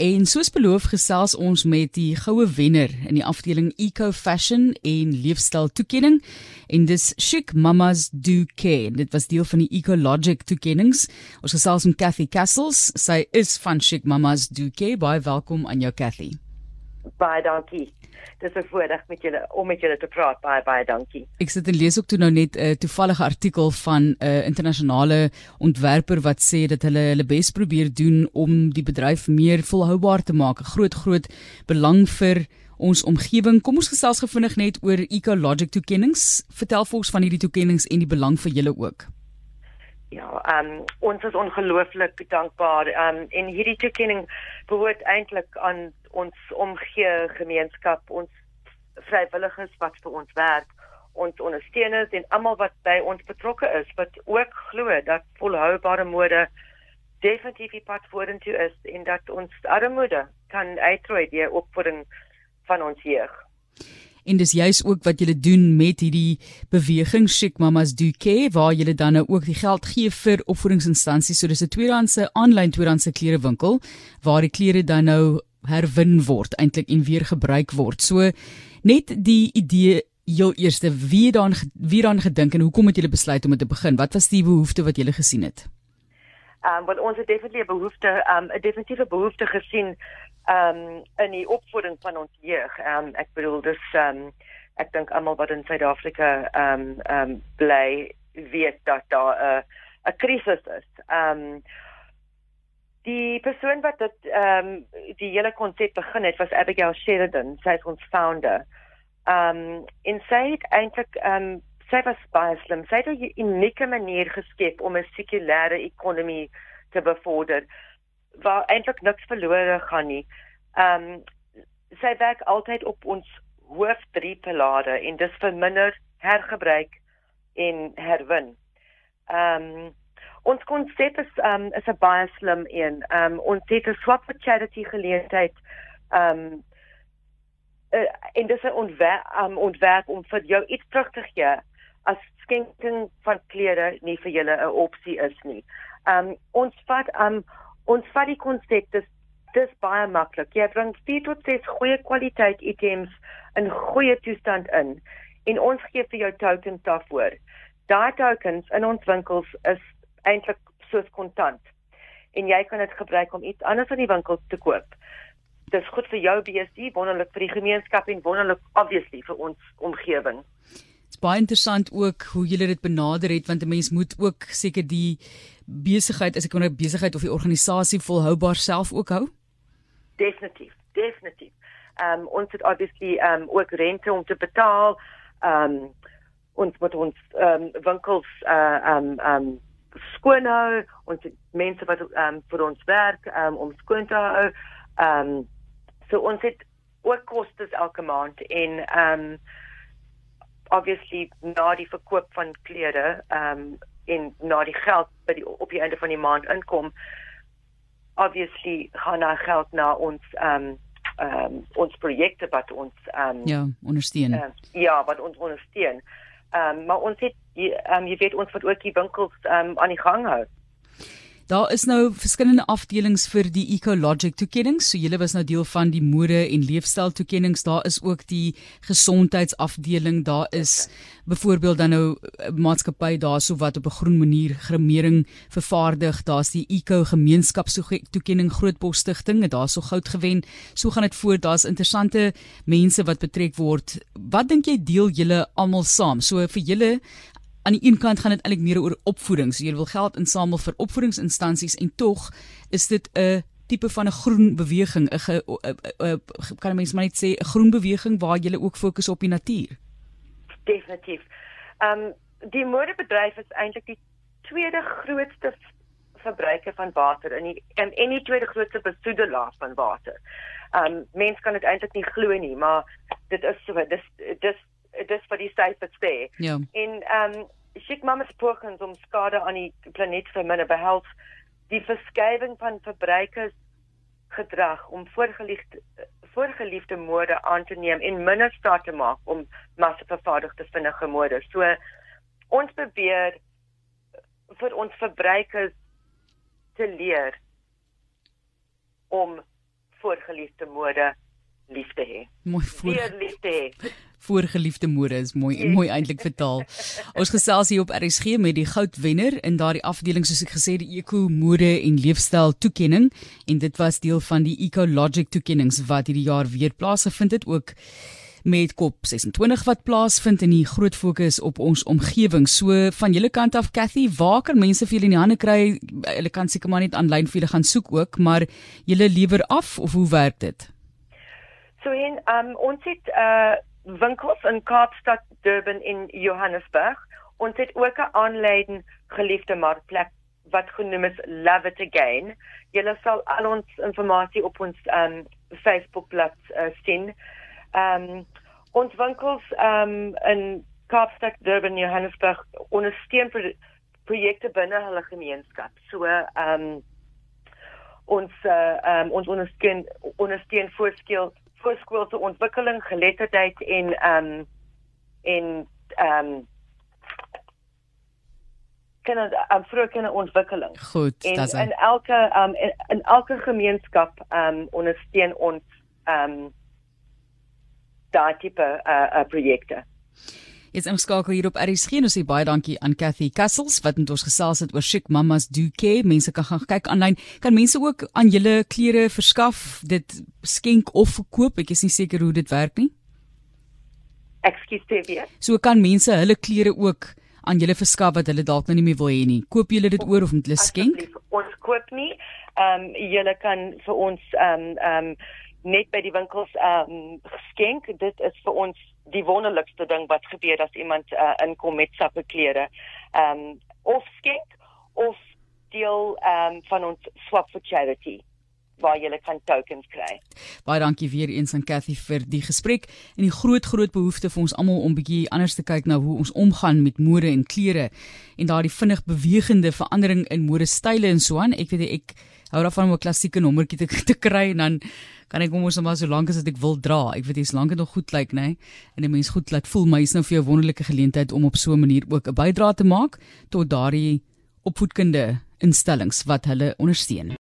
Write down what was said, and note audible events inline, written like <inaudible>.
En soos beloof gesels ons met die goue wenner in die afdeling Eco Fashion en Leefstyl Toekenning en dis Chic Mamas Do Care. Dit was deel van die Ecologic toekennings. Ons gesels met Cathy Castles. Sy is van Chic Mamas Do Care. Baie welkom aan jou Cathy. Baie dankie dis 'n voorreg met julle om met julle te praat. Baie baie dankie. Ek sit en lees ook toe nou net 'n uh, toevallige artikel van 'n uh, internasionale ontwerper wat sê dat hulle hulle bes probeer doen om die bedryf meer volhoubaar te maak. 'n Groot groot belang vir ons omgewing. Kom ons gesels gefvinnig net oor Ecologic toekennings. Vertel vir ons van hierdie toekennings en die belang vir julle ook. Ja, ehm um, ons is ongelooflik dankbaar. Ehm um, en hierdie toekenning behoort eintlik aan ons omgee gemeenskap, ons vrywilligers wat vir ons werk, ons ondersteuners en almal wat by ons betrokke is wat ook glo dat volhoubare mode definitief die pad vorentoe is en dat ons armoede kan uitroei deur opvoeding van ons jeug. En dis juis ook wat julle doen met hierdie beweging Chic Mamas Do Care waar julle dan nou ook die geld gee vir opvoedingsinstansies. So dis 'n tweedehandse aanlyn tweedehandse klerewinkel waar die klere dan nou herwin word eintlik en weer gebruik word. So net die idee heel eerste wie dan wie dan gedink en hoekom het julle besluit om dit te begin? Wat was die behoefte wat julle gesien het? Ehm um, wel ons het definitief 'n behoefte ehm um, 'n definitiewe behoefte gesien um, in die opvoeding van ons jeug. Ehm um, ek bedoel dis ehm um, ek dink almal wat in Suid-Afrika ehm um, ehm um, bly weet dat daar 'n uh, 'n krisis is. Ehm um, Die persoon wat dit ehm um, die hele konsep begin het was Abigail Sheridan, sy is ons founder. Ehm um, en sy het eintlik ehm um, sy was baie slim. Sy het 'n unieke manier geskep om 'n sekulêre ekonomie te bevorder waar eintlik niks verlore gaan nie. Ehm um, sy werk altyd op ons hoof drie pilare en dis verminder, hergebruik en herwin. Ehm um, Ons konsep is um is 'n baie slim een. Um ons het 'n swap for charity geleentheid um uh, en dis 'n ontwerp um ontwerp om vir jou iets terug te gee as skenking van klere nie vir julle 'n opsie is nie. Um ons vat um ons vat die konsep dis dis baie maklik. Jy bring 4 tot 6 goeie kwaliteit items in goeie toestand in en ons gee vir jou tokens daarvoor. Daai tokens in ons winkels is eintlik soos kontant. En jy kan dit gebruik om iets anders aan die winkel te koop. Dis goed vir jou BSC, wonderlik vir die gemeenskap en wonderlik obviously vir ons omgewing. Dit's baie interessant ook hoe julle dit benader het want 'n mens moet ook seker die besigheid, as ek wonder besigheid of die organisasie volhoubaar self ook hou. Definitief, definitief. Ehm um, ons het obviously ehm um, ook rente om te betaal. Ehm um, ons moet ons ehm um, winkels uh ehm um, ehm um, skoon hou ons mense wat um, vir ons werk um, om skoon te hou. Ehm um, so ons het ook kostes elke maand en ehm um, obviously na die verkoop van klere ehm um, en na die geld by die op die einde van die maand inkom obviously gaan daar geld na ons ehm um, ehm um, ons projekte wat ons ehm um, ja ondersteun. Uh, ja, wat ons ondersteun. Ehm um, maar ons het jy, um, jy weet ons wat ook die winkels um, aan die gang hou. Daar is nou verskillende afdelings vir die Ecologic toekennings. So julle was nou deel van die mode en leefstyl toekennings. Daar is ook die gesondheidsafdeling. Daar is byvoorbeeld dan nou eh, maatskappy daarso wat op 'n groen manier gremering vervaardig. Daar's die Eco gemeenskaps toekenning Grootbos Stichting. Daarso goud gewen. So gaan dit voort. Daar's interessante mense wat betrek word. Wat dink jy deel julle almal saam? So vir julle aan die een kant gaan dit eintlik meer oor opvoeding. So jy wil geld insamel vir opvoedingsinstansies en tog is dit 'n tipe van 'n groen beweging, 'n kan mens maar net sê 'n groen beweging waar jy ook fokus op die natuur. Definitief. Ehm um, die modebedryf is eintlik die tweede grootste verbruiker van water in die en en die tweede grootste besoedelaar van water. Ehm um, mense kan dit eintlik nie glo nie, maar dit is so dis dis dis vir die syfers sê. Ja. En ehm um, Chic Mamas pogings om skade aan die planeet te verminder behels die verskywing van verbruikers gedrag om voorgeliefde voorgeliefde mode aan te neem en minder staat te maak om massavervaardigde vinnige mode. So ons probeer vir ons verbruikers te leer om voorgeliefde mode liefde hê. Mooi voor. Weer liefde hê. Voorgeliefde mode is mooi yes. mooi eintlik vertaal. Ons gesels hier op RSG met die goudwenner in daardie afdeling soos ek gesê die Eco Mode en Leefstyl toekenning en dit was deel van die Ecologic toekennings wat hierdie jaar weer plaasgevind het ook met kop 26 wat plaasvind en die groot fokus op ons omgewing. So van julle kant af Cathy, waar kan mense vir julle in die hande kry? Hulle kan seker maar net aanlyn vir julle gaan soek ook, maar julle lewer af of hoe werk dit? So in um ons het uh winkels in Kaapstad, Durban en Johannesburg. Ons het ook 'n aanleiding geliefde markplek wat genoem is Love It Again. Julle sal al ons inligting op ons um Facebookblad uh, sien. Um ons winkels um in Kaapstad, Durban, Johannesburg ondersteun pro projekte binne hulle gemeenskap. So um ons uh, um ons ondersteun ondersteun voorskeel voorskoolse ontwikkeling, geletterdheid en um en um kinder um, vroeë kinderontwikkeling. Goed, en, dis in elke um in, in elke gemeenskap um ondersteun ons um daai tipe uh, uh projekte. Is ons skakel hier op RSG en ons sê baie dankie aan Cathy Castles wat met ons gesels het oor Chic Mamas Do Care. Mense kan gaan kyk aanlyn. Kan mense ook aan julle klere verskaf, dit skenk of verkoop? Ek is nie seker hoe dit werk nie. Ekskuus Tevie. So kan mense hulle klere ook aan julle verskaf wat hulle dalk nou nie meer wil hê nie. Koop julle dit oor of moet hulle skenk? Ons koop nie. Ehm um, julle kan vir ons ehm um, ehm um, net by die winkels ehm um, geskenk. Dit is vir ons die wonderlikste ding wat gebeur as iemand uh, inkom met sappe klere. Ehm um, of skenk of deel ehm um, van ons swap for charity waar jy kan tokens kry. Baie dankie weer eens aan Cathy vir die gesprek en die groot groot behoefte vir ons almal om bietjie anders te kyk na hoe ons omgaan met mode en klere en daardie vinnig bewegende verandering in modestyle en so aan. Ek weet ek hou daarvan om 'n klassieke nommertjie te, <laughs> te kry en dan kan ek hom mos maar so lank as dit ek wil dra. Ek weet jy's lank nog goed lyk, nê? En 'n mens goed laat voel, maar jy's nou vir jou wonderlike geleentheid om op so 'n manier ook 'n bydrae te maak tot daardie opvoedkunde instellings wat hulle ondersteun.